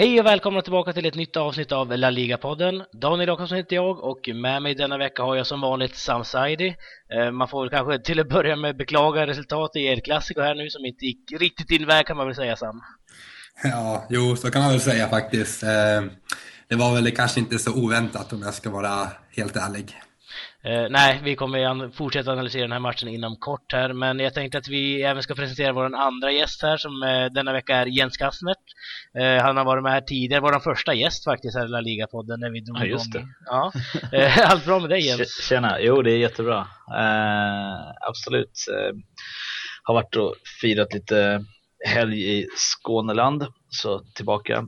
Hej och välkomna tillbaka till ett nytt avsnitt av La Liga-podden. Daniel Jakobsson heter jag och med mig denna vecka har jag som vanligt Sam Saidi. Eh, man får väl kanske till att börja med beklaga resultatet i El Clasico här nu som inte gick riktigt din väg kan man väl säga Sam. Ja, jo, så kan man väl säga faktiskt. Eh, det var väl kanske inte så oväntat om jag ska vara helt ärlig. Eh, nej, vi kommer fortsätta analysera den här matchen inom kort här, men jag tänkte att vi även ska presentera vår andra gäst här som eh, denna vecka är Jens Kastnert. Eh, han har varit med här tidigare, vår första gäst faktiskt här i La Liga-podden när vi drog Ja, just det. Ja. Eh, allt bra med dig Jens? Tjena, jo det är jättebra. Eh, absolut. Eh, har varit och firat lite helg i Skåneland, så tillbaka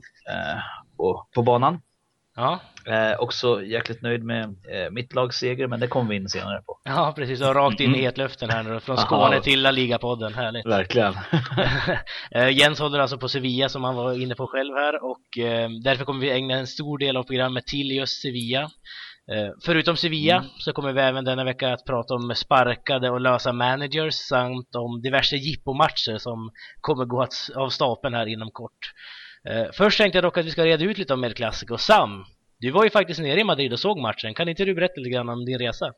på, på banan. Ja. Eh, också jäkligt nöjd med eh, mitt lags seger, men det kommer vi in senare på. Ja, precis. Och rakt in i hetluften här nu, från Skåne till La Liga-podden. Härligt. Verkligen. Eh, Jens håller alltså på Sevilla som han var inne på själv här och eh, därför kommer vi ägna en stor del av programmet till just Sevilla. Eh, förutom Sevilla Mm. så kommer vi även denna vecka att prata om sparkade och lösa managers samt om diverse jippomatcher som kommer gå att- av stapeln här inom kort. Eh, först tänkte jag dock att vi ska reda ut lite om El Clasico. Sam, du var ju faktiskt nere i Madrid och såg matchen. Kan inte du berätta lite grann om din resa?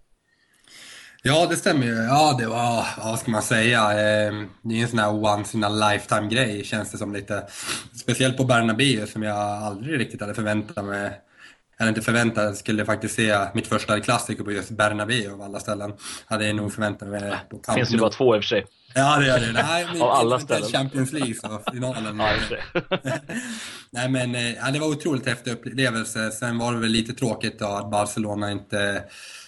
Ja, det stämmer ju. Ja, det var, vad ska man säga? Eh, Det är en sån här once in a lifetime grej, känns det som lite. Speciellt på Bernabéu som jag aldrig riktigt hade förväntat mig. Eller inte förväntat, jag skulle faktiskt se mitt första klassiker på just Bernabéu av alla ställen. Hade jag nog förväntat mig på Camp Finns det bara två i och för sig. Ja, det gör det. Nej, Av alla ställen. Champions League, så finalen. Nej men eh, ja, det var otroligt häftig upplevelse. Sen var det väl lite tråkigt då att Barcelona inte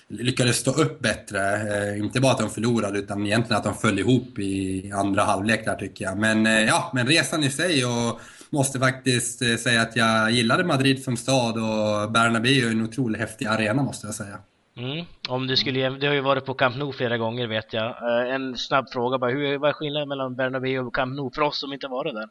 lyckades stå upp bättre. Eh, inte bara att de förlorade utan egentligen att de föll ihop i andra halvlek där tycker jag. Men eh, ja, men resan i sig och måste faktiskt eh, säga att jag gillade Madrid som stad och Bernabéu är en otroligt häftig arena måste jag säga. Mm. Om du skulle, det har ju varit på Camp Nou flera gånger vet jag. Eh, En snabb fråga bara, hur, vad är skillnaden mellan Bernabéu och Camp Nou för oss som inte varit där?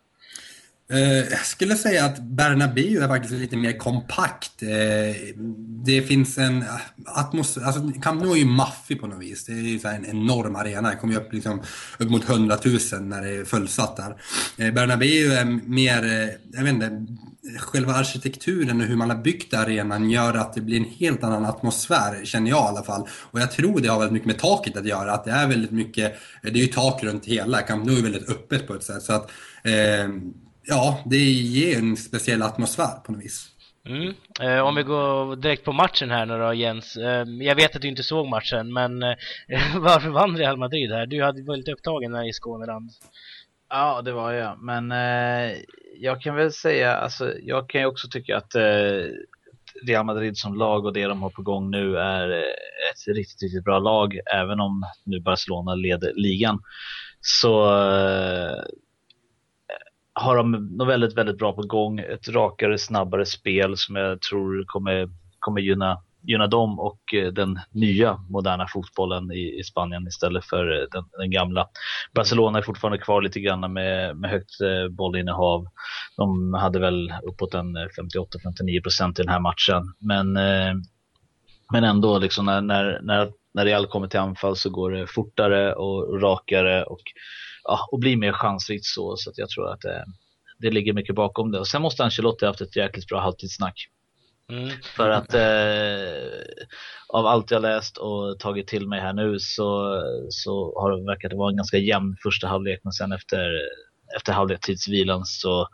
Eh, jag skulle säga att Bernabéu är faktiskt lite mer kompakt. Eh, det finns en eh, atmosfär, alltså Camp Nou är ju maffig på något vis. Det är ju så här en enorm arena. Det kommer ju upp, liksom, upp mot 100 000 när det är fullsatt där. Bernabéu är mer, jag vet inte, själva arkitekturen och hur man har byggt arenan gör att det blir en helt annan atmosfär, känner jag i alla fall. Och jag tror det har väldigt mycket med taket att göra, att det är väldigt mycket, det är ju tak runt hela, Camp Nou är väldigt öppet på ett sätt. Så att, eh, ja, det ger en speciell atmosfär på något vis. Mm. Eh, om vi går direkt på matchen här nu då Jens. Eh, jag vet att du inte såg matchen men eh, varför vann Real Madrid här? Du hade varit upptagen här i Skåneland. Ja, det var jag. Men eh, jag kan väl säga, alltså, jag kan ju också tycka att eh, Real Madrid som lag och det de har på gång nu är eh, ett riktigt, riktigt bra lag. Även om nu Barcelona leder ligan. Så eh, har de något väldigt, väldigt bra på gång. Ett rakare, snabbare spel som jag tror kommer, kommer gynna, gynna dem och eh, den nya moderna fotbollen i, i Spanien istället för eh, den, den gamla. Barcelona är fortfarande kvar lite grann med, med högt eh, bollinnehav. De hade väl uppåt en 58-59 procent i den här matchen. Men, men ändå, liksom när, när, när, när Real kommer till anfall så går det fortare och rakare och, ja, och blir mer chansrikt så. Så jag tror att det, det ligger mycket bakom det. Och sen måste Ancelotti ha haft ett jäkligt bra halvtidssnack. Mm. För att eh, av allt jag läst och tagit till mig här nu så, så har det verkat vara en ganska jämn första halvlek men sen efter, efter halvtidsvilan så,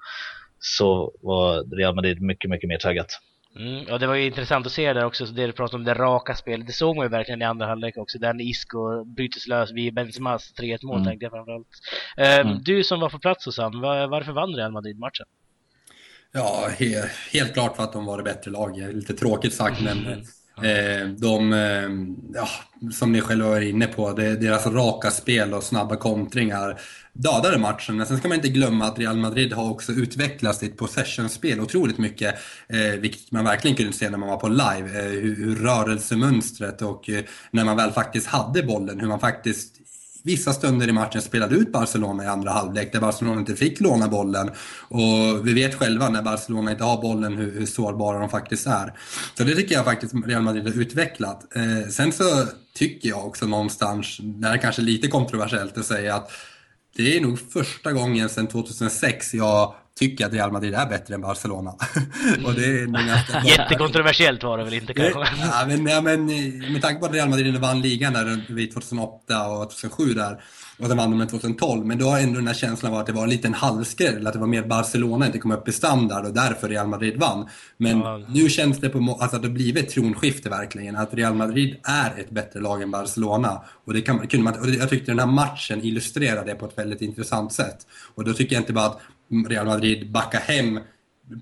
så var Real Madrid mycket, mycket mer taggat. Mm. Och det var ju intressant att se där också, så det du pratade om det raka spelet. Det såg man ju verkligen i andra halvlek också, när Isco brytes lös vid Benzemas 3-1 mål Mm. tänkte jag framförallt. Eh, Mm. Du som var på plats Susanne, var, varför vann Real Madrid matchen? Ja, he helt klart för att de var det bättre laget. Lite tråkigt sagt, men Eh, de, eh, ja, som ni själva var inne på, det, deras raka spel och snabba kontringar dödade matchen. Men sen ska man inte glömma att Real Madrid har också utvecklat sitt possessionspel otroligt mycket, eh, vilket man verkligen kunde se när man var på live. Eh, hur, hur rörelsemönstret och eh, när man väl faktiskt hade bollen, hur man faktiskt vissa stunder i matchen spelade ut Barcelona i andra halvlek där Barcelona inte fick låna bollen. Och vi vet själva när Barcelona inte har bollen hur, hur sårbara de faktiskt är. Så det tycker jag faktiskt Real Madrid har utvecklat. Eh, sen så tycker jag också någonstans, det här är kanske lite kontroversiellt att säga att det är nog första gången sedan 2006 jag tycker att Real Madrid är bättre än Barcelona. och det är ganska Jättekontroversiellt var det väl inte kanske? Ja, men, ja, men med tanke på att Real Madrid vann ligan där 2008 och 2007 där och sen vann de 2012. Men då har ändå den här känslan var att det var en liten halvskräll, att det var mer Barcelona inte kom upp i standard och därför Real Madrid vann. Men ja. nu känns det på alltså att det blivit ett tronskifte verkligen, att Real Madrid är ett bättre lag än Barcelona. Och, det kan, kunde man, och jag tyckte den här matchen illustrerade det på ett väldigt intressant sätt. Och då tycker jag inte bara att Real Madrid backar hem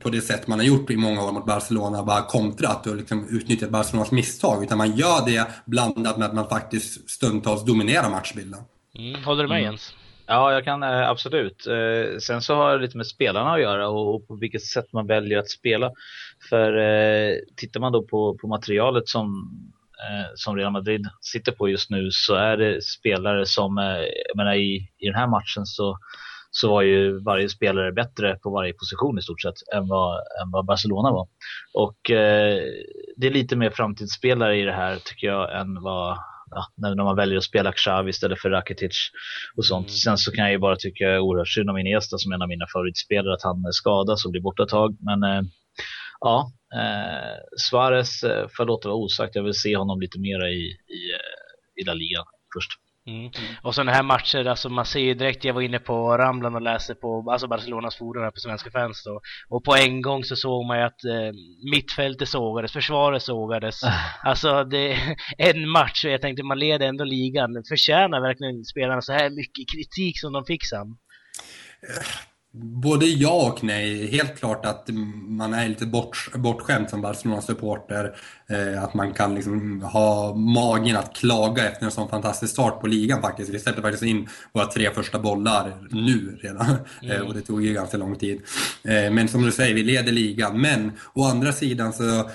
på det sätt man har gjort i många år mot Barcelona, bara kontrat och liksom utnyttjat Barcelonas misstag. Utan man gör det blandat med att man faktiskt stundtals dominerar matchbilden. Mm, håller du med mm. Jens? Ja, jag kan eh, absolut. Eh, sen så har det lite med spelarna att göra och på vilket sätt man väljer att spela. För eh, tittar man då på, på materialet som, som Real Madrid sitter på just nu så är det spelare som, jag menar i, i den här matchen så, så var ju varje spelare bättre på varje position i stort sett än vad, än vad Barcelona var. Och det är lite mer framtidsspelare i det här tycker jag än vad ja, när, man väljer att spela Xavi istället för Rakitic och sånt. Mm. Sen så kan jag ju bara tycka oerhört synd om Iniesta som är en av mina favoritspelare att han skadas och blir borta ett tag. Men eh, ja, eh, Suarez eh, får låta vara osagt. Jag vill se honom lite mera i, i, eh, i La Liga först. Mm. mm. Och sådana här matcher, alltså man ser ju direkt, jag var inne på Ramlan och läste på alltså Barcelonas forum här på Svenska fans då. Och på en gång så såg man ju att eh, mittfältet sågades, försvaret sågades. alltså det en match och jag tänkte man leder ändå ligan. Förtjänar verkligen spelarna så här mycket kritik som de fick Sam? Både ja och nej. Helt klart att man är lite bort, bortskämd som Barcelona-supporter. Eh, att man kan liksom ha magen att klaga efter en sån fantastisk start på ligan faktiskt. Vi släppte faktiskt in våra tre första bollar nu redan. Mm. Eh, och det tog ju ganska lång tid. Eh, men som du säger, vi leder ligan. Men å andra sidan så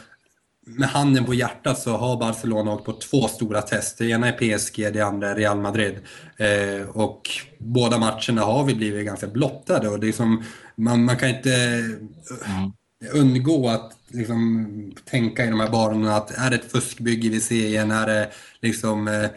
med handen på hjärtat så har Barcelona åkt på två stora test. Det ena är PSG, det andra är Real Madrid. Eh, och båda matcherna har vi blivit ganska blottade och det är som, man, man kan inte mm. undgå att liksom, tänka i de här banorna att är det ett fuskbygge vi ser igen? Är det liksom eh,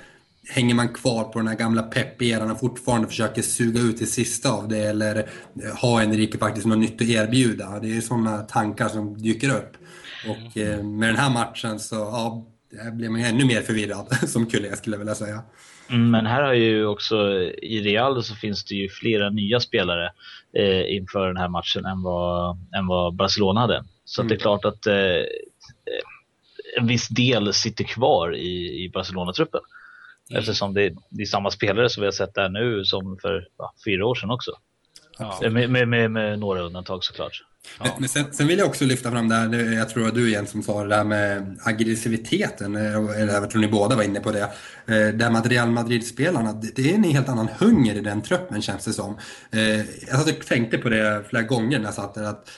hänger man kvar på den här gamla pepperan och fortfarande försöker suga ut det sista av det eller eh, har Enrique faktiskt något nytt att erbjuda? Det är sådana tankar som dyker upp. Och eh, med den här matchen så ja, blev man ännu mer förvirrad som kulle skulle jag vilja säga. Mm, men här har ju också i Real så finns det ju flera nya spelare eh, inför den här matchen än vad, än vad Barcelona hade. Så mm. det är klart att eh, en viss del sitter kvar i, i Barcelona-truppen. Mm. Eftersom det, det, är samma spelare som vi har sett där nu som för ja, fyra år sedan också. Ja. Med, med, med, med, några undantag såklart. Ja. Men sen, sen, vill jag också lyfta fram det här, jag tror att du igen som sa det där med aggressiviteten, eh, eller jag tror ni båda var inne på det. Eh, det här med Real Madrid-spelarna, det är en helt annan hunger i den truppen känns det som. Eh, jag tänkte på det flera gånger när jag satt där, att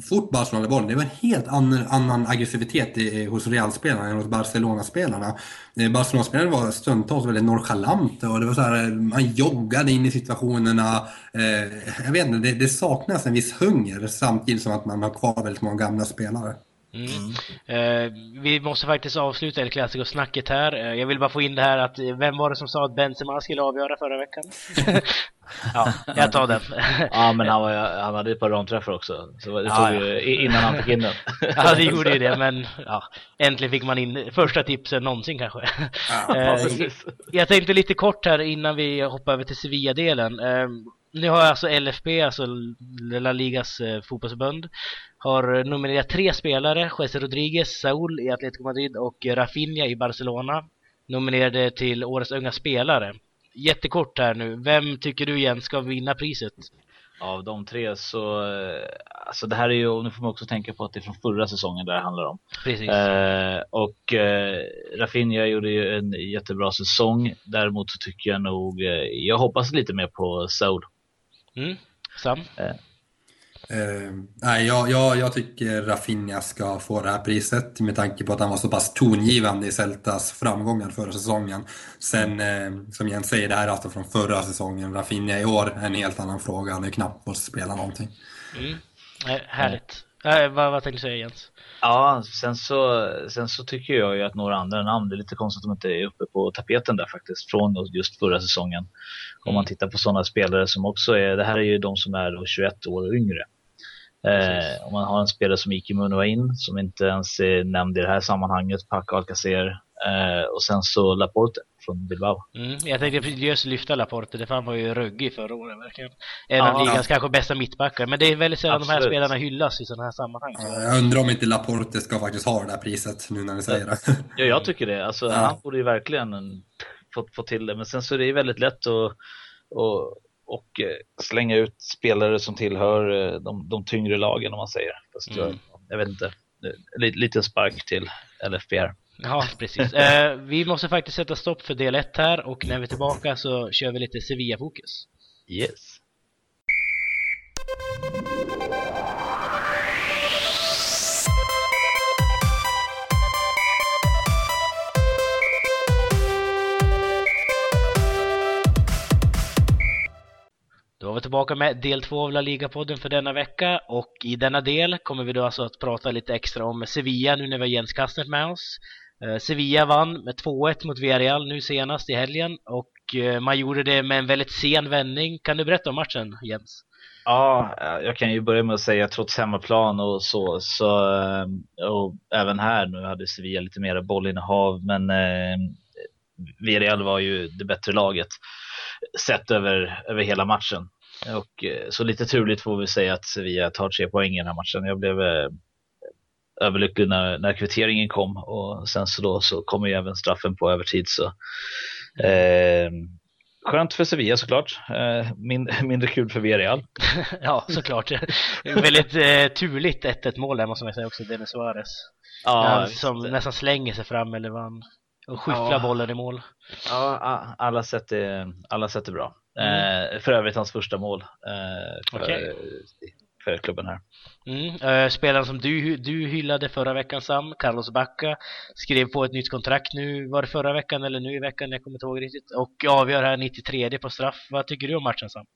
fort Barcelona bollen, det var en helt annan, annan aggressivitet i, hos Real-spelarna än hos Barcelona-spelarna. Eh, Barcelona-spelarna var stundtals väldigt nonchalanta och det var så här, eh, man joggade in i situationerna. Eh, jag vet inte, det, det saknas en viss hunger samtidigt som att man har kvar väldigt många gamla spelare. Mm. Eh, vi måste faktiskt avsluta El Clasico-snacket här. Eh, jag vill bara få in det här att vem var det som sa att Benzema skulle avgöra förra veckan? ja, jag tar den. ja, men han, var, han hade ett par ramträffar också. Så det ja, tog ja. innan han fick in den. ja, det gjorde ju det, men ja, äntligen fick man in första tipsen någonsin kanske. Ja, eh, jag tänkte lite kort här innan vi hoppar över till Sevilla-delen. Eh, nu har alltså LFP, alltså La Ligas eh, fotbollsförbund, har nominerat tre spelare, Jesse Rodriguez, Saul i Atletico Madrid och Rafinha i Barcelona, nominerade till Årets unga spelare. Jättekort här nu, vem tycker du Jens ska vinna priset? Av de tre så, eh, alltså det här är ju, nu får man också tänka på att det är från förra säsongen där det handlar om. Precis. Eh, och eh, Rafinha gjorde ju en jättebra säsong, däremot så tycker jag nog, eh, jag hoppas lite mer på Saul. Mm. Sam? Ehm, nej, jag, jag, jag tycker Rafinha ska få det här priset med tanke på att han var så pass tongivande i Celtas framgångar förra säsongen. Sen, ehm, som Jens säger, det här är alltså från förra säsongen. Rafinha i år är en helt annan fråga. Han är knappt fått spela någonting. Mm. Eh, härligt. Eh, vad, vad tänkte du säga Jens? Ja, sen så, sen så tycker jag ju att några andra namn, det är lite konstigt att de inte är uppe på tapeten där faktiskt, från just förra säsongen. Om man mm. tittar på sådana spelare som också är, det här är ju de som är 21 år och yngre. Eh, om man har en spelare som Iki Munua in, som inte ens är nämnd i det här sammanhanget, Paco Alcacer eh, och sen så Laporte från Bilbao. Mm, jag tänkte just lyfta Laporte, det han var ju ruggig förra året verkligen. En ja, av ligans ja. kanske bästa mittbackar, men det är väldigt sällan Absolut. de här spelarna hyllas i sådana här sammanhang. Ja, jag undrar om inte Laporte ska faktiskt ha det där priset nu när ni säger det. Ja, jag tycker det. Alltså, Han borde ju verkligen få, få till det, men sen så är det ju väldigt lätt att och, och eh, slänga ut spelare som tillhör eh, de, de tyngre lagen om man säger. Fast mm. jag, jag vet inte, lite spark till LFBR. Ja, precis. Eh, vi måste faktiskt sätta stopp för del 1 här och när vi är tillbaka så kör vi lite Sevilla-fokus. Yes. Då var vi tillbaka med del två av La Liga-podden för denna vecka och i denna del kommer vi då alltså att prata lite extra om Sevilla nu när vi har Jens Kastner med oss. Eh, Sevilla vann med 2-1 mot Villarreal nu senast i helgen och eh, man gjorde det med en väldigt sen vändning. Kan du berätta om matchen Jens? Ja, eh, jag kan ju börja med att säga trots hemmaplan och så, så och även här nu hade Sevilla lite mer bollinnehav men eh, Villarreal var ju det bättre laget sett över, över hela matchen. Och, så lite turligt får vi säga att Sevilla tar tre poäng i den här matchen. Jag blev överlycklig när, när kvitteringen kom och sen så då så kommer ju även straffen på övertid så eh, Skönt för Sevilla såklart, eh, Min, mindre kul för Villarreal. ja, såklart. Väldigt eh, turligt 1-1 mål där måste man säga också, Denis Suarez. Ja, som visst. nästan slänger sig fram eller vann och skyfflar ja. bollen i mål. Ja, alla sätt är, alla sätt är bra. Mm. Eh, för övrigt hans första mål eh, för, okay för klubben här. Mm. Uh, spelaren som du, du hyllade förra veckan Sam, Carlos Bacca, skrev på ett nytt kontrakt nu, var det förra veckan eller nu i veckan, jag kommer inte ihåg riktigt, och avgör här 93 på straff. Vad tycker du om matchen Sam?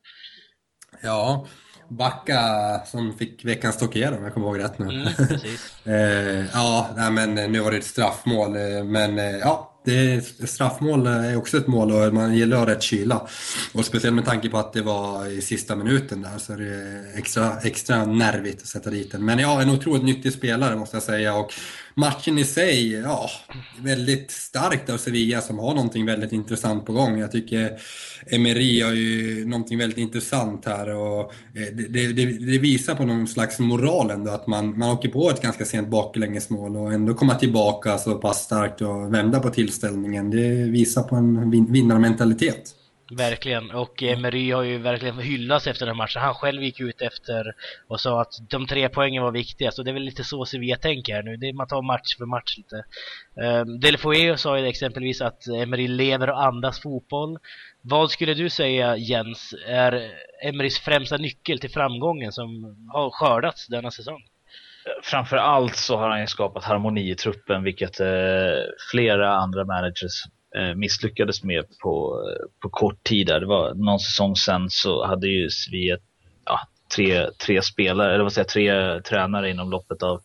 Ja, Backa som fick veckans Tokyo om jag kommer ihåg rätt nu. Mm, uh, ja, nej, men nu var det ett straffmål, eh, men ja, det, straffmål eh, är också ett mål och man gillar att ha rätt kyla. Och speciellt med tanke på att det var i sista minuten där så är det extra, extra nervigt att sätta dit den. Men ja, en otroligt nyttig spelare måste jag säga. Och matchen i sig, ja, väldigt starkt av Sevilla som har någonting väldigt intressant på gång. Jag tycker Emery har ju någonting väldigt intressant här och eh, det, det, det visar på någon slags moral ändå att man, man åker på ett ganska sent baklängesmål och ändå komma tillbaka så pass starkt och vända på tillställningen. Det visar på en vinnarmentalitet. Verkligen, och Emery har ju verkligen hyllats efter den matchen. Han själv gick ut efter och sa att de tre poängen var viktigast och det är väl lite så Sevilla tänker här nu. Det är, man tar match för match lite. Um, Delfoeo sa ju exempelvis att Emery lever och andas fotboll. Vad skulle du säga Jens är Emerys främsta nyckel till framgången som har skördats denna säsong? Framför allt så har han ju skapat harmoni i truppen vilket eh, flera andra managers Eh, Eh, misslyckades med på, på kort tid. Där. Det var någon säsong sen så hade ju vi ja, tre, tre spelare, eller vad säger tre tränare inom loppet av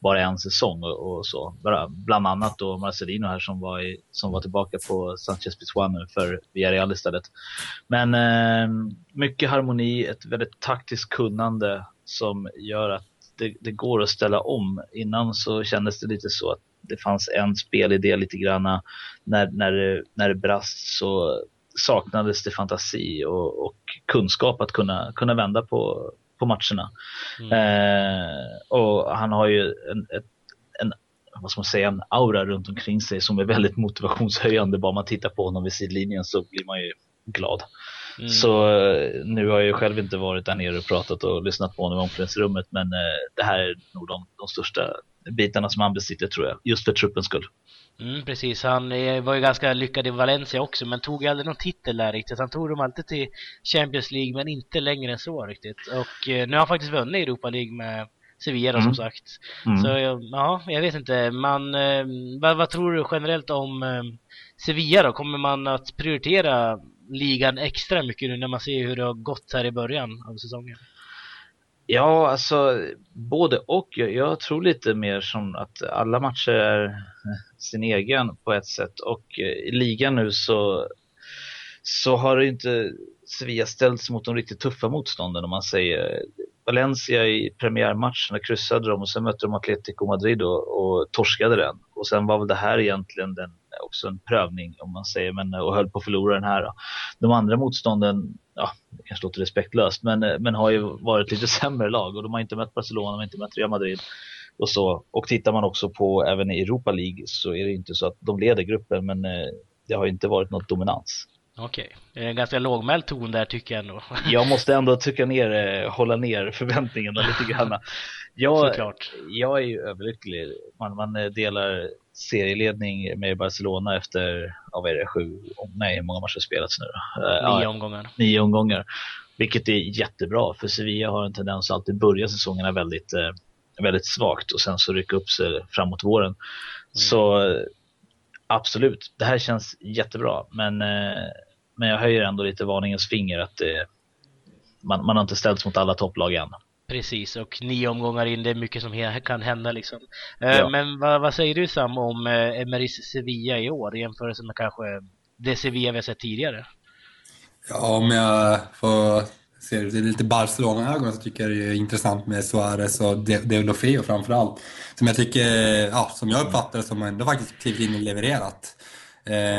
bara en säsong och, och så. Bland annat då Marcelino här som var, i, som var tillbaka på Sanchez Pizjuan för Villarreal istället. Men eh, mycket harmoni, ett väldigt taktiskt kunnande som gör att det, det, går att ställa om. Innan så kändes det lite så att det fanns en spelidé lite granna. När, när, det, när det brast så saknades det fantasi och, och kunskap att kunna, kunna vända på, på matcherna. Mm. Eh, och han har ju en, en, vad ska man säga, en aura runt omkring sig som är väldigt motivationshöjande. Bara man tittar på honom vid sidlinjen så blir man ju glad. Mm. Så eh, nu har jag ju själv inte varit där nere och pratat och lyssnat på honom i omklädningsrummet men eh, det här är nog de, de största bitarna som han besitter tror jag, just för truppens skull. Mm, precis, han var ju ganska lyckad i Valencia också men tog aldrig någon titel där riktigt. Han tog dem alltid till Champions League men inte längre än så riktigt. Och eh, nu har han faktiskt vunnit Europa League med Sevilla mm. som sagt. Mm. Så ja, jag vet inte. Man, eh, vad, vad, tror du generellt om eh, Sevilla då? Kommer man att prioritera ligan extra mycket nu när man ser hur det har gått här i början av säsongen? Ja, alltså både och. Jag, jag, tror lite mer som att alla matcher är sin egen på ett sätt och eh, i ligan nu så, så har det inte Sevilla ställts mot de riktigt tuffa motstånden om man säger. Valencia i premiärmatchen, kryssade de och sen mötte de Atletico Madrid och, och torskade den. Och sen var väl det här egentligen den, också en prövning om man säger, men, och höll på att förlora den här. De andra motstånden, ja, det kanske låter respektlöst, men, men har ju varit lite sämre lag och de har inte mött Barcelona, de har inte mött Real Madrid. Och, så. och tittar man också på även i Europa League så är det inte så att de leder gruppen, men eh, det har inte varit något dominans. Okej, okay. det är en ganska lågmäld ton där tycker jag ändå. jag måste ändå tycka ner, eh, hålla ner förväntningarna lite grann. Jag, Såklart. jag är ju överlycklig. Man, man eh, delar serieledning med Barcelona efter, ja, vad är det, sju, nej hur många matcher har spelats nu? Eh, nio omgångar. Nio omgångar. Vilket är jättebra, för Sevilla har en tendens att alltid börja säsongerna väldigt, väldigt svagt och sen så rycka upp sig framåt våren. Mm. Så absolut, det här känns jättebra, men men jag höjer ändå lite varningens finger att eh, man, man har inte ställts mot alla topplag än. Precis, och nio omgångar in, det är mycket som kan hända liksom. Eh, ja. Men vad, vad, säger du Sam om eh, Emeris Sevilla i år i jämförelse med kanske det Sevilla vi har sett tidigare? Ja, om jag får se det lite Barcelona-ögon så tycker jag det är intressant med Suarez och Deulofeo framförallt. Som jag tycker, ja, som jag uppfattar det som ändå faktiskt klivit in och levererat.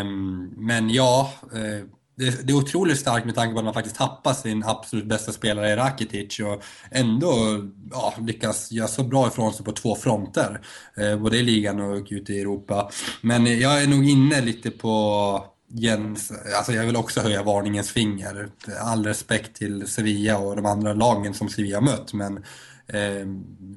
Um, men ja, uh, det, det, är otroligt starkt med tanke på att man faktiskt tappar sin absolut bästa spelare i Rakitic och ändå ja, lyckas göra så bra ifrån sig på två fronter. Eh, både i ligan och ute i Europa. Men jag är nog inne lite på Jens, alltså jag vill också höja varningens finger. All respekt till Sevilla och de andra lagen som Sevilla mött, men eh,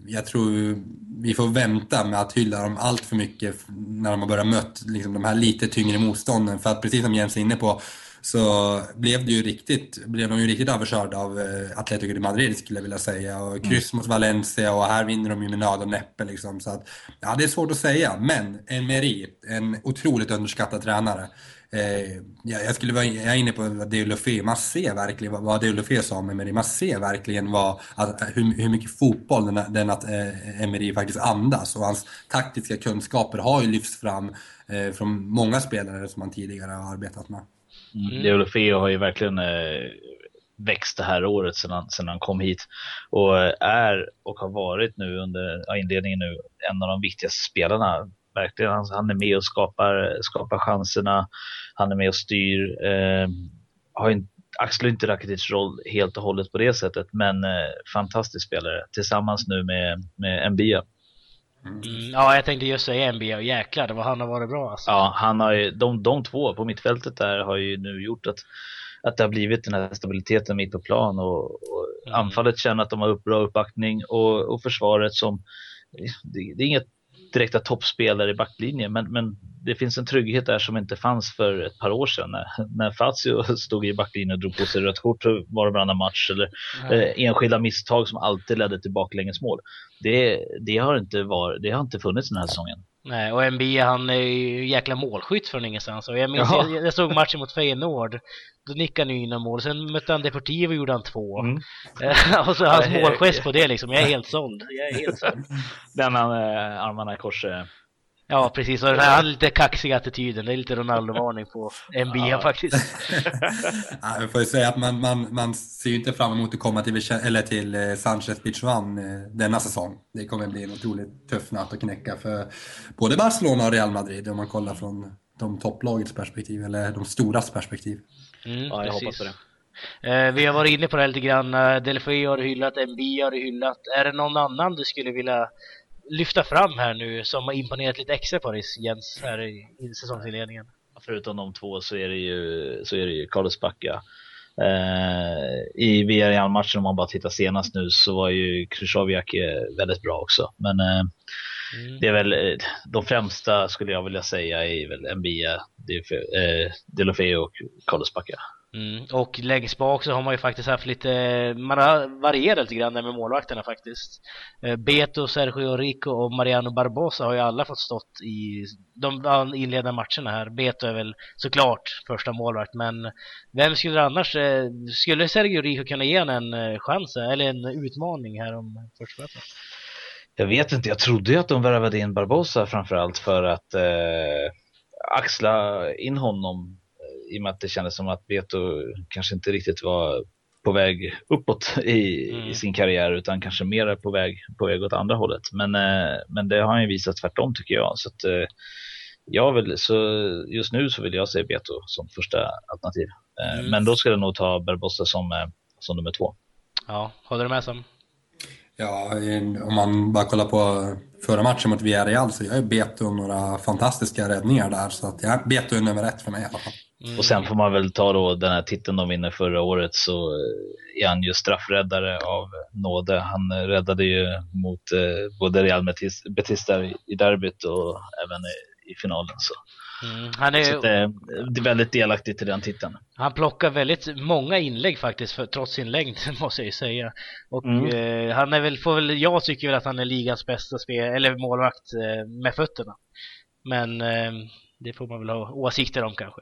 jag tror vi får vänta med att hylla dem allt för mycket när de har börjat mött liksom, de här lite tyngre motstånden. För att precis som Jens är inne på så blev, det ju riktigt, blev de ju riktigt överkörda av eh, Atletico de Madrid skulle jag vilja säga. Och mm. kryss mot Valencia och här vinner de ju med nöd och näppe. Liksom. Så att, ja, det är svårt att säga, men en Meri, en otroligt underskattad tränare. Eh, jag, skulle vara, jag är inne på Deulofé, man ser verkligen vad, vad Deulofé sa med Emery, man ser verkligen vad, att, hur, hur mycket fotboll den, den att eh, Emery faktiskt andas och hans taktiska kunskaper har ju lyfts fram eh, från många spelare som han tidigare har arbetat med. Mm. mm. Deulofeo har ju verkligen eh, växt det här året sedan han, sedan han kom hit och eh, är och har varit nu under ja, inledningen nu en av de viktigaste spelarna. Verkligen, han, han är med och skapar, skapar chanserna, han är med och styr. Eh, har inte, axlar inte Rakitic roll helt och hållet på det sättet, men eh, fantastisk spelare tillsammans nu med, med Mbia. Mm, ja, jag tänkte just säga NBA och jäklar vad han har varit bra alltså. Ja, han har ju, de, de två på mittfältet där har ju nu gjort att, att det har blivit den här stabiliteten mitt på plan och, och mm. anfallet känner att de har upp bra uppbackning och, och försvaret som, det, det är inget direkta toppspelare i backlinjen men, men det finns en trygghet där som inte fanns för ett par år sedan. När, när Fazio stod i backlinjen och drog på sig rött kort var det varannan match eller eh, enskilda misstag som alltid ledde till baklängesmål. Det, det, har inte var, det har inte funnits den här säsongen. Nej, och MB han är ju jäkla målskytt från ingenstans. Och jag minns, jag, jag, såg matchen mot Feyenoord. Då nickade han in mål. Sen mötte han Deportivo och gjorde han två. Mm. och så hans målgest på det liksom. Jag är helt såld. Jag är helt såld. Den han, äh, armarna i kors. Äh, Ja, precis. Och den här lite kaxiga attityden, det är lite Ronaldo-varning på NBA ja. faktiskt. ja, jag får ju säga att man, man, man ser ju inte fram emot att komma till, eller till eh, Sanchez Pichuan eh, denna säsong. Det kommer bli en otroligt tuff nöt att knäcka för både Barcelona och Real Madrid om man kollar från de topplagets perspektiv, eller de storas perspektiv. Mm, ja, jag precis. hoppas på det. Eh, vi har varit inne på det lite grann. Delfeu har hyllat, MB har hyllat. Är det någon annan du skulle vilja lyfta fram här nu som har imponerat lite extra på dig Jens här i, i säsongsinledningen? Förutom de två så är det ju, så är det ju Carlos Bacca. Eh, I Villarreal-matchen om man bara tittar senast nu så var ju Krychowiak eh, väldigt bra också. Men eh, mm. det är väl eh, de främsta skulle jag vilja säga är väl Mbia, Delofeo och Carlos Bacca. Mm. Och längst bak så har man ju faktiskt haft lite, man har varierat lite grann med målvakterna faktiskt. Eh, Beto, Sergio Rico och Mariano Barbosa har ju alla fått stått i de inledande matcherna här. Beto är väl såklart första målvakt, men vem skulle annars, eh, skulle Sergio Rico kunna ge en eh, chans eller en utmaning här om förstaplatsen? Jag vet inte, jag trodde ju att de värvade in Barbosa framförallt för att eh, axla in honom i och med att det kändes som att Beto kanske inte riktigt var på väg uppåt i, mm. i, sin karriär utan kanske mer på väg, på väg åt andra hållet. Men, eh, men det har han ju visat tvärtom tycker jag. Så att, eh, jag vill, så just nu så vill jag se Beto som första alternativ. Eh, mm. Men då ska det nog ta Barbosa som, som nummer två. Ja, håller du med Sam? Ja, om man bara kollar på förra matchen mot Villarreal så jag är Beto några fantastiska räddningar där. Så att jag, Beto är nummer ett för mig i alla fall. Mm. Och sen får man väl ta då den här titeln de vinner förra året så är han ju straffräddare av nåde. Han räddade ju mot eh, både Real Betis där i derbyt och även i, i finalen. Så. Mm, han är, så det, det, är väldigt delaktigt i den titeln. Han plockar väldigt många inlägg faktiskt, för, trots sin längd måste jag ju säga. Och mm. eh, han är väl, får väl, jag tycker väl att han är ligans bästa spel, eller målvakt eh, med fötterna. Men eh, det får man väl ha åsikter om kanske.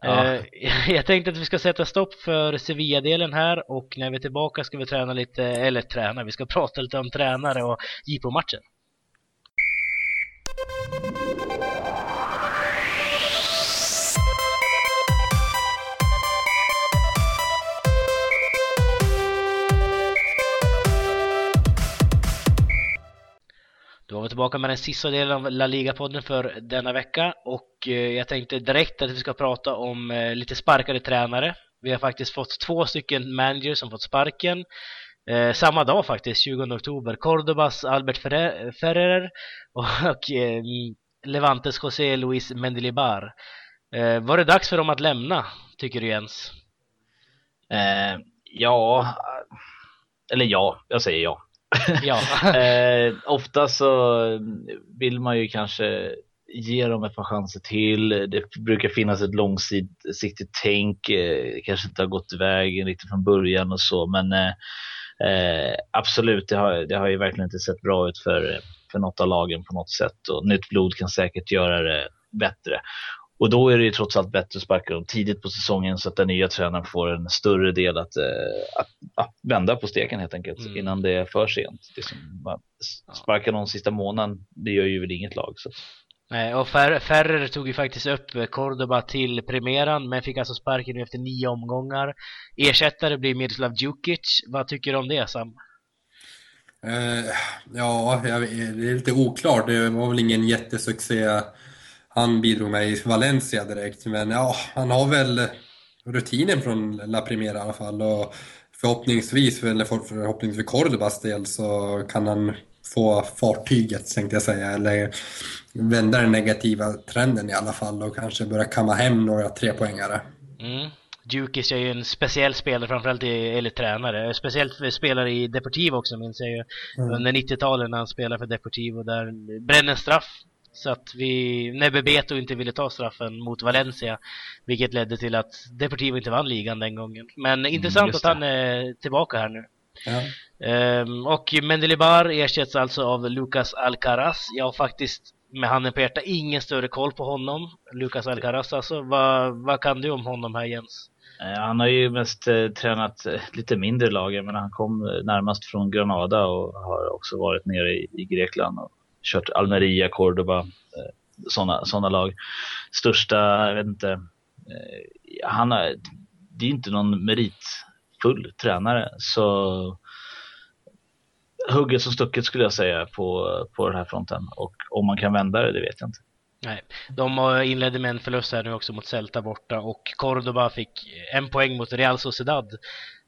Ja. Eh, jag tänkte att vi ska sätta stopp för Sevilla-delen här och när vi är tillbaka ska vi träna lite, eller träna, vi ska prata lite om tränare och JPO-matchen. Var tillbaka med den sista delen av La Liga-podden för denna vecka och eh, jag tänkte direkt att vi ska prata om eh, lite sparkade tränare. Vi har faktiskt fått två stycken managers som fått sparken eh, samma dag faktiskt, 20 oktober. Cordobas Albert Ferrer och eh, Levantes José Luis Mendilibar. Eh, var det dags för dem att lämna, tycker du Jens? Eh, ja, eller ja, jag säger ja. Ja. eh, ofta så vill man ju kanske ge dem ett par chanser till. Det brukar finnas ett långsiktigt tänk, eh, kanske inte har gått vägen riktigt från början och så, men eh, eh, absolut, det har, det har ju verkligen inte sett bra ut för, för något av lagen på något sätt och nytt blod kan säkert göra det bättre. Och då är det ju trots allt bättre att sparka dem tidigt på säsongen så att den nya tränaren får en större del att, eh, att, att vända på steken helt enkelt mm. innan det är för sent. Det som, sparka någon sista månaden, det gör ju väl inget lag. Så. Nej, och Ferrer tog ju faktiskt upp Cordoba till premiären men fick alltså sparken efter nio omgångar. Ersättare blir Miroslav Djukic. Vad tycker du om det Sam? Uh, ja, det är lite oklart. Det var väl ingen jättesuccé han bidrog med i Valencia direkt. Men ja, han har väl rutinen från La Primera i alla fall. Och förhoppningsvis, eller förhoppningsvis för Cordobas del, så kan han få fartyget, tänkte jag säga. Eller vända den negativa trenden i alla fall och kanske börja kamma hem några trepoängare. Mm. Djukis är ju en speciell spelare, framförallt i, eller tränare. Speciellt spelare i Deportivo också minns jag ju. Mm. Under 90-talet när han spelade för Deportivo där bränner straff så att vi, när Bebeto inte ville ta straffen mot Valencia, vilket ledde till att Deportivo inte vann ligan den gången. Men mm, intressant att han är tillbaka här nu. Ja. Um, och Mendelibar ersätts alltså av Lucas Alcaraz. Jag har faktiskt med handen på hjärtat ingen större koll på honom. Lucas Alcaraz alltså. Vad, vad kan du om honom här Jens? Eh, han har ju mest eh, tränat eh, lite mindre lag, men han kom närmast från Granada och har också varit nere i, i Grekland och kört Almeria, Cordoba, eh, sådana såna lag. Största, jag vet inte, eh, han har, det är inte någon meritfull tränare så hugget som stucket skulle jag säga på, på den här fronten och om man kan vända det, det vet jag inte. Nej, de eh, inledde med en förlust här nu också mot Celta borta och Cordoba fick en poäng mot Real Sociedad.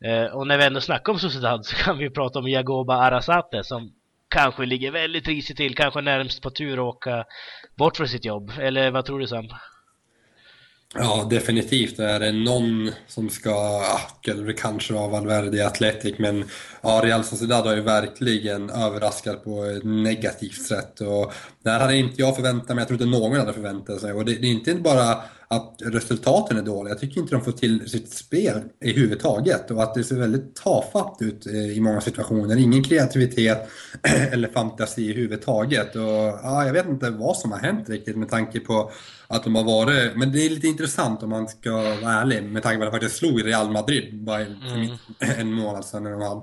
Eh, och när vi ändå snackar om Sociedad så kan vi prata om Jagoba Arasate som kanske ligger väldigt risigt till, kanske närmst på tur att åka bort från sitt jobb. Eller vad tror du Sam? Ja, definitivt är det någon som ska, eller det kanske var Valverde i Atletic, men ja, Real Sociedad har ju verkligen överraskat på ett negativt sätt. Och det här hade inte jag förväntat mig, jag tror inte någon hade förväntat sig. Och det, det är inte bara att resultaten är dåliga, jag tycker inte de får till sitt spel i huvud taget. Och att det ser väldigt tafatt ut eh, i många situationer. Ingen kreativitet eller fantasi i huvud taget. Och ja, jag vet inte vad som har hänt riktigt med tanke på att de har varit, men det är lite intressant om man ska vara ärlig med tanke på att de faktiskt slog Real Madrid bara mm. en månad sedan eller en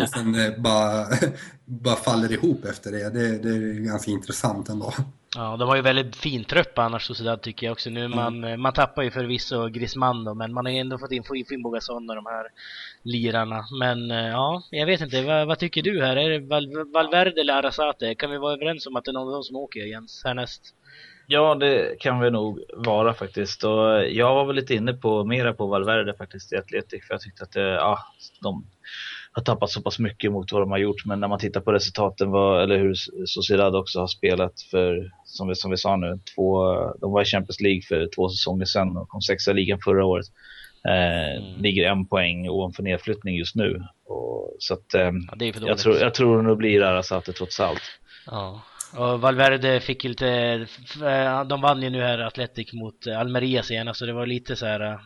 Och sen eh, bara, bara faller ihop efter det. det. Det är ganska intressant ändå. Ja, de har ju väldigt fin trupp annars Sociedad tycker jag också nu. Mm. Man, mm. man tappar ju förvisso Griezmann då, men man har ju ändå fått in Gasson och de här lirarna. Men eh, ja, jag vet inte. Vad, vad tycker du här? Är det Val Valverde eller Arasate? Kan vi vara överens om att det är någon av dem som åker Jens härnäst? Ja, det kan vi nog vara faktiskt. Och jag var väl lite inne på mera på Valverde faktiskt i Atletic för jag tyckte att det, ja, de har tappat så pass mycket mot vad de har gjort. Men när man tittar på resultaten, var, eller hur Sociedad också har spelat för, som vi, som vi sa nu, två, de var i Champions League för två säsonger sedan och kom sexa i ligan förra året. Eh, mm. Ligger en poäng ovanför nedflyttning just nu. Och, så att, eh, ja, jag, tror, jag tror nog blir Arasate trots allt. Ja. Och Valverde fick ju lite, de vann ju nu här Atletic mot Almeria senast så det var lite så här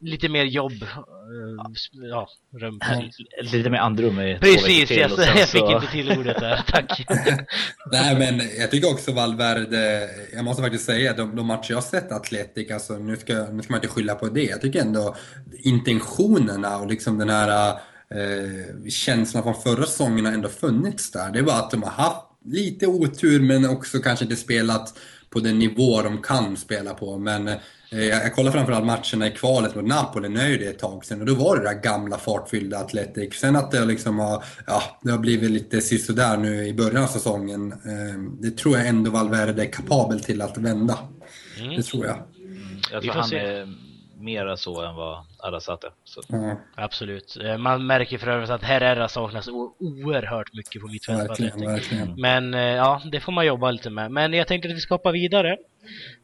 lite mer jobb. Eh, ja, rum. Lite mer andrum i Precis, jag, jag fick inte till ordet där. Tack. Nej, men jag tycker också Valverde, jag måste faktiskt säga, de, de matcher jag har sett Atletic, alltså nu ska, nu ska man inte skylla på det. Jag tycker ändå intentionerna och liksom den här eh, känslan från förra säsongen har ändå funnits där. Det är bara att de har haft lite otur men också kanske inte spelat på den nivå de kan spela på. Men jag kollar framförallt matcherna i kvalet mot Napoli, nu är ju det ett tag sedan, och då var det där gamla fartfyllda Atletic. Sen att det liksom har, ja, det har blivit lite sisådär nu i början av säsongen, eh, det tror jag ändå Valverde är kapabel till att vända. Mm. Det tror jag. Mm, jag tror han är mera så än vad Arasate. Så. Mm. Absolut. Eh, man märker för övrigt att Herrera saknas oerhört mycket på mittfältet. Men eh, ja, det får man jobba lite med. Men jag tänkte att vi ska hoppa vidare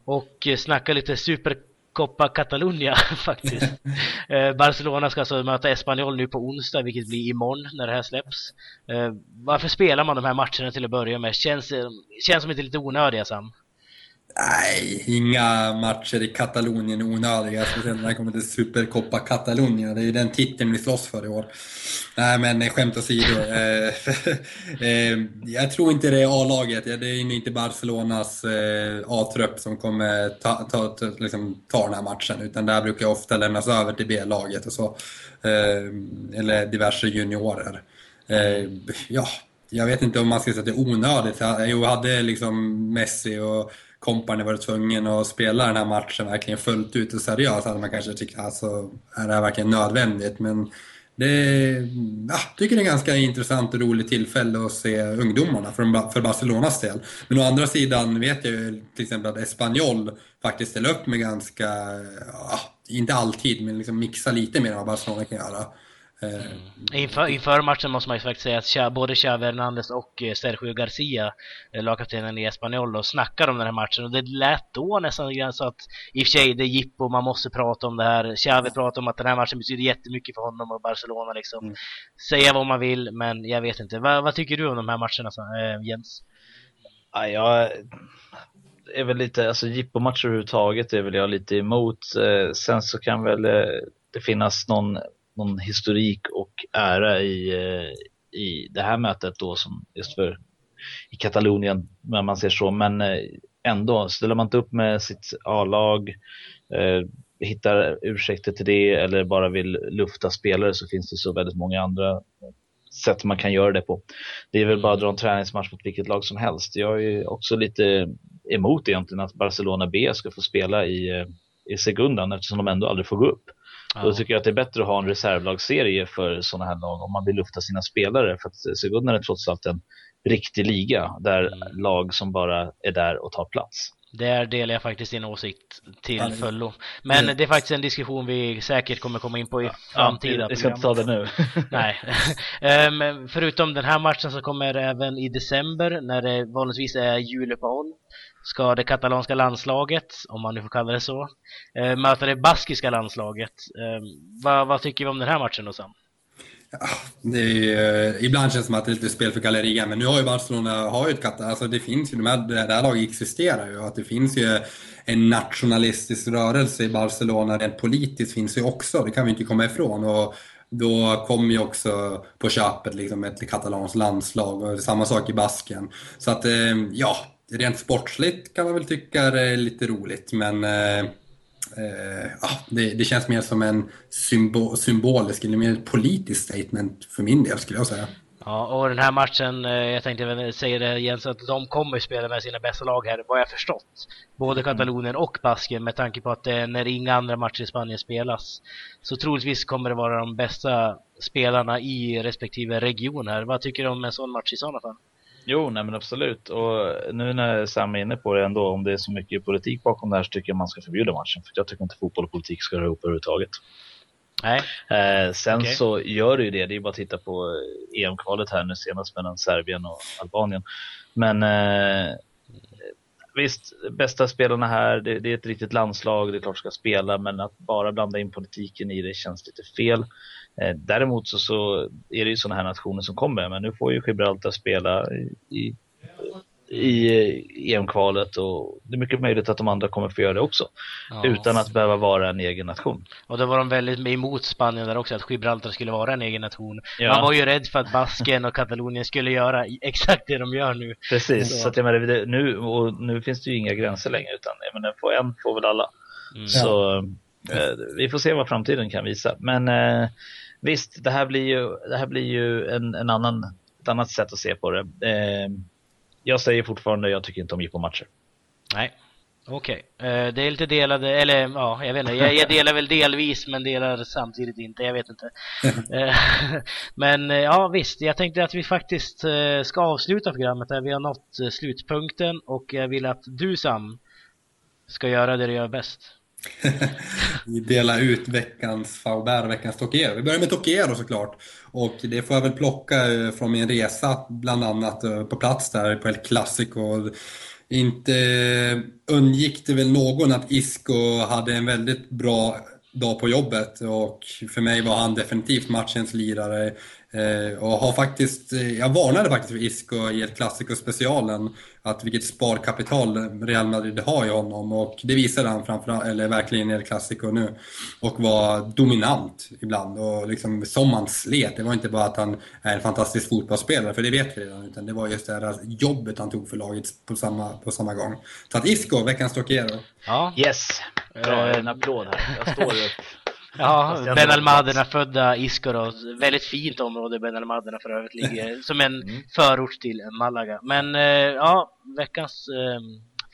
och eh, snacka lite Supercopa Catalunya faktiskt. Barcelona ska alltså möta Espanyol nu på onsdag, vilket blir imorgon när det här släpps. Varför spelar man de här matcherna till att börja med? Känns, känns som inte lite onödiga Sam? Nej, inga matcher i Katalonien är onödiga, speciellt när det kommer till supercoppa Katalonien. Det är ju den titeln vi slåss för i år. Nej, men eh, skämt åsido. Eh, eh, jag tror inte det är A-laget. Det är inte Barcelonas A-trupp som kommer ta, ta, ta, liksom, ta den här matchen, utan där brukar ofta lämnas över till B-laget och så. Eller diverse juniorer. Ja, jag vet inte om man ska säga att det är onödigt. Jo, hade liksom Messi och kompani varit tvungen att spela den här matchen verkligen fullt ut och seriöst hade man kanske tyckt alltså, är det här verkligen nödvändigt? Men det ja, tycker det är ganska intressant och roligt tillfälle att se ungdomarna för, för Barcelonas del. Men å andra sidan vet jag ju till exempel att Espanyol faktiskt ställer upp med ganska, ja, inte alltid, men liksom mixa lite mer än vad Barcelona kan göra. Mm. Inför, inför, matchen måste man ju faktiskt säga att både Xavi Hernandez och eh, Sergio Garcia, eh, lagkaptenen i Espanyol, snackade om den här matchen och det lät då nästan så att i och för sig det är jippo, man måste prata om det här. Xavi pratade om att den här matchen betyder jättemycket för honom och Barcelona liksom. Mm. Säga vad man vill, men jag vet inte. Va, vad tycker du om de här matcherna, äh, Jens? Ja, jag är väl lite, alltså jippo-matcher överhuvudtaget är väl jag lite emot. Sen så kan väl det finnas någon någon historik och ära i, eh, i det här mötet då som just för i Katalonien när man ser så. Men eh, ändå, ställer man inte upp med sitt A-lag, eh, hittar ursäkter till det eller bara vill lufta spelare så finns det så väldigt många andra sätt man kan göra det på. Det är väl bara att dra en träningsmatch mot vilket lag som helst. Jag är också lite emot egentligen att Barcelona B ska få spela i, eh, i sekundan eftersom de ändå aldrig får gå upp. Ja. Då tycker jag att det är bättre att ha en reservlagsserie för sådana här lag om man vill lufta sina spelare. För att Segunden är trots allt en riktig liga där mm. lag som bara är där och tar plats. Där delar jag faktiskt din åsikt till ja, fullo. Men mm. det är faktiskt en diskussion vi säkert kommer komma in på i framtida ja, Vi ska inte ta det nu. Nej. um, förutom den här matchen så kommer även i december, när det vanligtvis är juluppehåll, ska det katalanska landslaget, om man nu får kalla det så, eh, möta det baskiska landslaget. Eh, vad, vad tycker vi om den här matchen då Sam? Ja, det är, eh, ibland känns det som att det är lite spel för gallerian, men nu har ju Barcelona har ju ett katt, alltså det finns ju, de här, det här laget existerar ju, att det finns ju en nationalistisk rörelse i Barcelona, rent politiskt finns ju också, det kan vi inte komma ifrån. Och då kommer ju också på köpet liksom ett katalanskt landslag och samma sak i Basken. Så att eh, ja, rent sportsligt kan man väl tycka är lite roligt, men eh, eh, det, det, känns mer som en symbol, symbolisk eller mer politisk statement för min del skulle jag säga. Ja, och den här matchen, eh, jag tänkte väl säga det Jens, att de kommer spela med sina bästa lag här, vad jag förstått. Både mm. Katalonien och Basken med tanke på att det, när inga andra matcher i Spanien spelas. Så troligtvis kommer det vara de bästa spelarna i respektive region här. Vad tycker du om en sån match i sådana fall? Jo, nej men absolut. Och nu när Sam är inne på det ändå, om det är så mycket politik bakom det här så tycker jag man ska förbjuda matchen. För jag tycker inte fotboll och politik ska höra ihop överhuvudtaget. Nej. Eh, sen okay. så gör det ju det. Det är bara att titta på eh, EM-kvalet här nu senast mellan Serbien och Albanien. Men eh, visst, bästa spelarna här, det, det, är ett riktigt landslag, det är klart ska spela, men att bara blanda in politiken i det känns lite fel. Eh, däremot så, så är det ju sådana här nationer som kommer, men nu får ju Gibraltar spela i, i i EM-kvalet och det är mycket möjligt att de andra kommer få göra det också. Ja. Utan att behöva vara en egen nation. Och då var de väldigt emot Spanien där också, att Gibraltar skulle vara en egen nation. Ja. Man var ju rädd för att Basken och Katalonien skulle göra exakt det de gör nu. Precis, så, så att jag menar, nu, och nu finns det ju inga gränser längre utan jag menar, får en får väl alla. Mm. Så eh, vi får se vad framtiden kan visa. Men eh, visst, det här blir ju, det här blir ju en, en annan, ett annat sätt att se på det. Eh, jag säger fortfarande, jag tycker inte om jippo-matcher. Nej, okej. Okay. Uh, det är lite delade, eller ja, jag vet inte. Jag, jag, delar väl delvis, men delar samtidigt inte. Jag vet inte. uh, men uh, ja, visst. Jag tänkte att vi faktiskt ska avsluta programmet här. Vi har nått slutpunkten och jag vill att du Sam ska göra det du gör bäst vi delar ut veckans Faubert och veckans Tokyo. Vi börjar med Tokero såklart. Och det får jag väl plocka eh, från min resa, bland annat eh, på plats där på El Clasico. Inte eh, undgick det väl någon att Isco hade en väldigt bra dag på jobbet och för mig var han definitivt matchens lirare. Och har faktiskt, jag varnade faktiskt för Isco i ett Clasico-specialen att vilket sparkapital Real Madrid har i honom och det visade han framför, eller verkligen i El Clasico nu. Och var dominant ibland och liksom som han slet. Det var inte bara att han är en fantastisk fotbollsspelare, för det vet vi redan, utan det var just det här jobbet han tog för laget på samma, på samma gång. Så att Isco, veckans Tokero. Ja. Yes, bra en applåd här. Jag står upp. Ja, Ben Almadena födda då. Väldigt fint område Ben Almadena för övrigt ligger som en mm. förort till Malaga. Men eh, ja, veckans eh,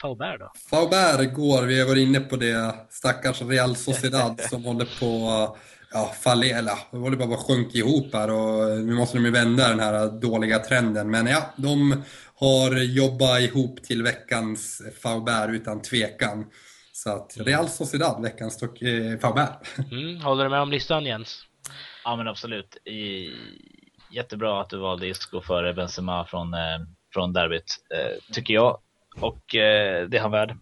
Faubert då? Faubert går, vi har varit inne på det, stackars Real Sociedad som håller på ja, fallera, de håller bara på att sjunka ihop här och nu måste de ju vända den här dåliga trenden. Men ja, de har jobbat ihop till veckans Faubert utan tvekan. Så att Real Sociedad, veckans eh, Faubert. Mm, håller du med om listan Jens? Ja men absolut. I, jättebra att du valde Isco före Benzema från, eh, från derbyt, eh, tycker jag. Och eh, det är han värd.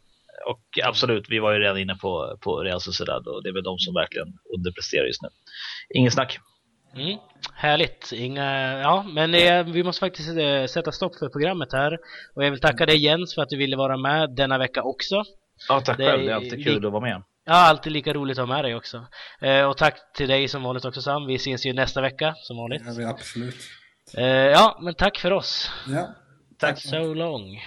Och absolut, vi var ju redan inne på, på Real Sociedad och det är väl de som verkligen underpresterar just nu. Ingen snack. Mm, härligt. Inga, ja, men eh, vi måste faktiskt eh, sätta stopp för programmet här. Och jag vill tacka dig Jens för att du ville vara med denna vecka också. Ja, tack själv. Det är alltid kul att vara med. Ja, alltid lika roligt att ha med dig också. Eh, och tack till dig som vanligt också Sam. Vi ses ju nästa vecka som vanligt. Ja, absolut. Eh, ja, men tack för oss. Ja. Tack. So long.